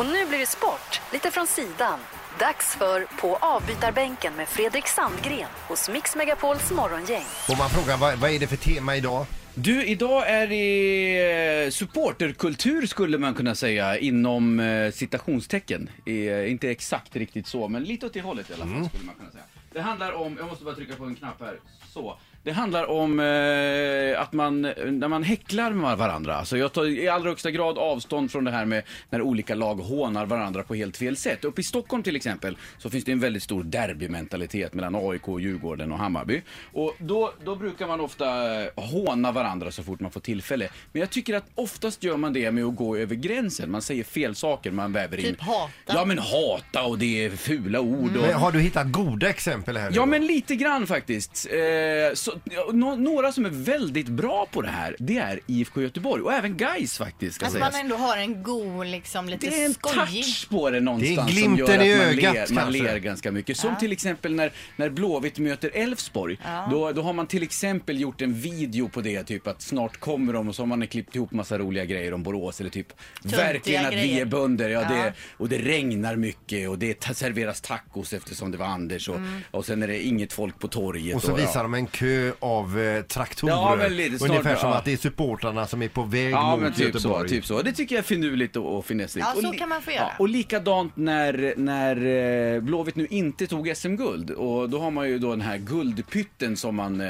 Och nu blir det sport, lite från sidan. Dags för På avbytarbänken med Fredrik Sandgren hos Mix Megapols morgongäng. Får man fråga vad, vad är det för tema idag? Du, idag är det eh, supporterkultur skulle man kunna säga inom eh, citationstecken. Eh, inte exakt riktigt så, men lite åt det hållet i alla fall skulle man kunna säga. Det handlar om, jag måste bara trycka på en knapp här, så. Det handlar om eh, att man, när man häcklar med varandra, alltså jag tar i allra högsta grad avstånd från det här med när olika lag hånar varandra på helt fel sätt. Uppe i Stockholm till exempel så finns det en väldigt stor derbymentalitet mellan AIK, Djurgården och Hammarby. Och då, då brukar man ofta eh, håna varandra så fort man får tillfälle. Men jag tycker att oftast gör man det med att gå över gränsen. Man säger fel saker, man väver in... Typ hata. Ja men hata och det är fula ord. Och... Men har du hittat goda exempel här? Ja då? men lite grann faktiskt. Eh, så, ja, nå- några som är väldigt bra på det här, det är IFK Göteborg och även Gais faktiskt ska Att sägas. man ändå har en god, liksom lite Det är en skojig. touch på det någonstans Det är som gör att man, ögat, ler, man ler ganska mycket. Som till exempel när, när Blåvitt möter Elfsborg. Då, då har man till exempel gjort en video på det, typ att snart kommer de och så har man klippt ihop massa roliga grejer om Borås eller typ verkligen att vi grejer. är bönder. Ja, Ja. Det, och det regnar mycket och det serveras tacos eftersom det var Anders och, Mm. och sen är det inget folk på torget. Och så ja. visar de en kö av eh, traktorer. Ja, men lite snart, Ungefär som ja. att det är supportrarna som är på väg Ja, mot men typ så, Göteborg. typ så. Det tycker jag är finurligt och, och finessligt. Ja, så och li- kan man få göra. och likadant när, när eh, Blåvitt nu inte tog SM-guld. Och då har man ju då den här guldpytten som man eh,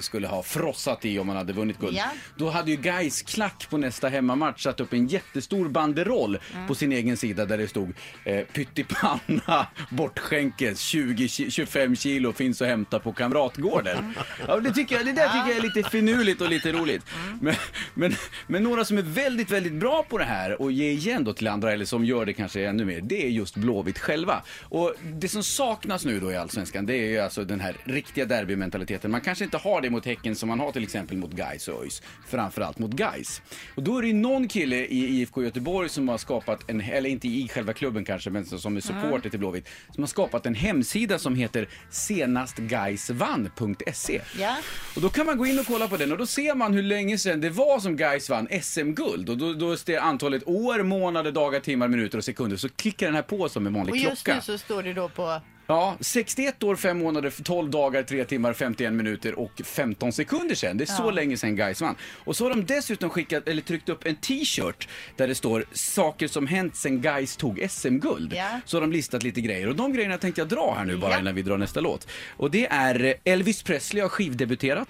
skulle ha frossat i om man hade vunnit guld. Ja. Då hade ju Gais klack på nästa hemmamatch satt upp en jättestor banderoll Mm. på sin egen sida där det stod eh, pyttipanna bortskänkes 20, ki- 25 kilo finns att hämta på Kamratgården. Ja, det, tycker jag, det där tycker jag är lite finurligt och lite roligt. Men, men, men några som är väldigt, väldigt bra på det här och ge igen då till andra eller som gör det kanske ännu mer, det är just Blåvitt själva. Och det som saknas nu då i Allsvenskan, det är ju alltså den här riktiga derbymentaliteten. Man kanske inte har det mot Häcken som man har till exempel mot Gais och ÖIS. Framförallt mot Gais. Och då är det ju någon kille i IFK Göteborg som har skapat en, eller inte i själva klubben kanske, men som är supporter till Blåvitt, som har skapat en hemsida som heter senastgaisvann.se. Ja. Och då kan man gå in och kolla på den och då ser man hur länge sedan det var som Gais vann SM-guld. Och då, då det antalet år, månader, dagar, timmar, minuter och sekunder. Så klickar den här på som en vanlig Och just klocka. nu så står det då på... Ja, 61 år, 5 månader, 12 dagar, 3 timmar, 51 minuter och 15 sekunder sedan. Det är så länge sedan Gais vann. Och så har de dessutom skickat, eller tryckt upp en t-shirt där det står saker som hänt sedan Gais tog SM-guld. Ja. Så har de listat lite grejer och de grejerna tänkte jag dra här nu bara Ja. innan vi drar nästa låt. Och det är Elvis Presley har skivdebuterat.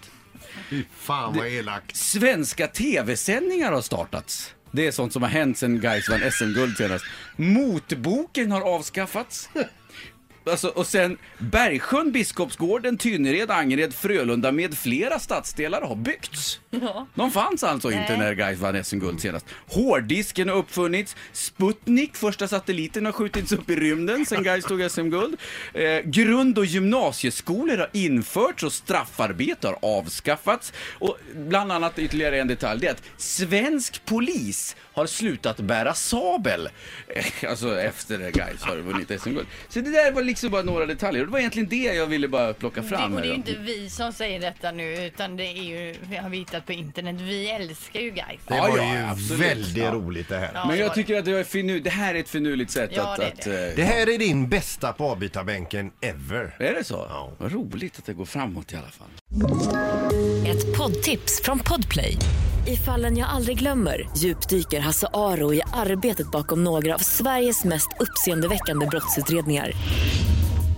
Fy fan vad elakt. Svenska tv-sändningar har startats. Det är sånt som har hänt sedan Gais vann SM-guld senast. Motboken har avskaffats. Alltså, och sen Bergsjön, Biskopsgården, Tynnered, Angered, Frölunda med flera stadsdelar har byggts. De fanns alltså inte när Gais vann SM-guld senast. Hårddisken har uppfunnits. Sputnik, första satelliten, har skjutits upp i rymden sen Gais tog SM-guld. Eh, grund och gymnasieskolor har införts och straffarbete har avskaffats. Och bland annat ytterligare en detalj, det är att svensk polis har slutat bära sabel. Eh, Alltså efter Gais har vunnit SM-guld. Så det där var liksom bara några detaljer. Det var egentligen det jag ville bara plocka Det, fram. och det är ju inte vi som säger detta nu, utan det är ju, vi har vi hittat på internet. Vi älskar ju guys. Det Ja, var ja, ju absolut. väldigt roligt det här. Ja. Men det jag tycker att det, är finu- det här är ett finurligt sätt Ja, att... det att det. eh, Det här är din bästa på avbytarbänken ever. Är det så? Ja. Vad roligt att det går framåt i alla fall. Ett poddtips från Podplay. I fallen jag aldrig glömmer djupdyker Hasse Aro i arbetet bakom några av Sveriges mest uppseendeväckande brottsutredningar.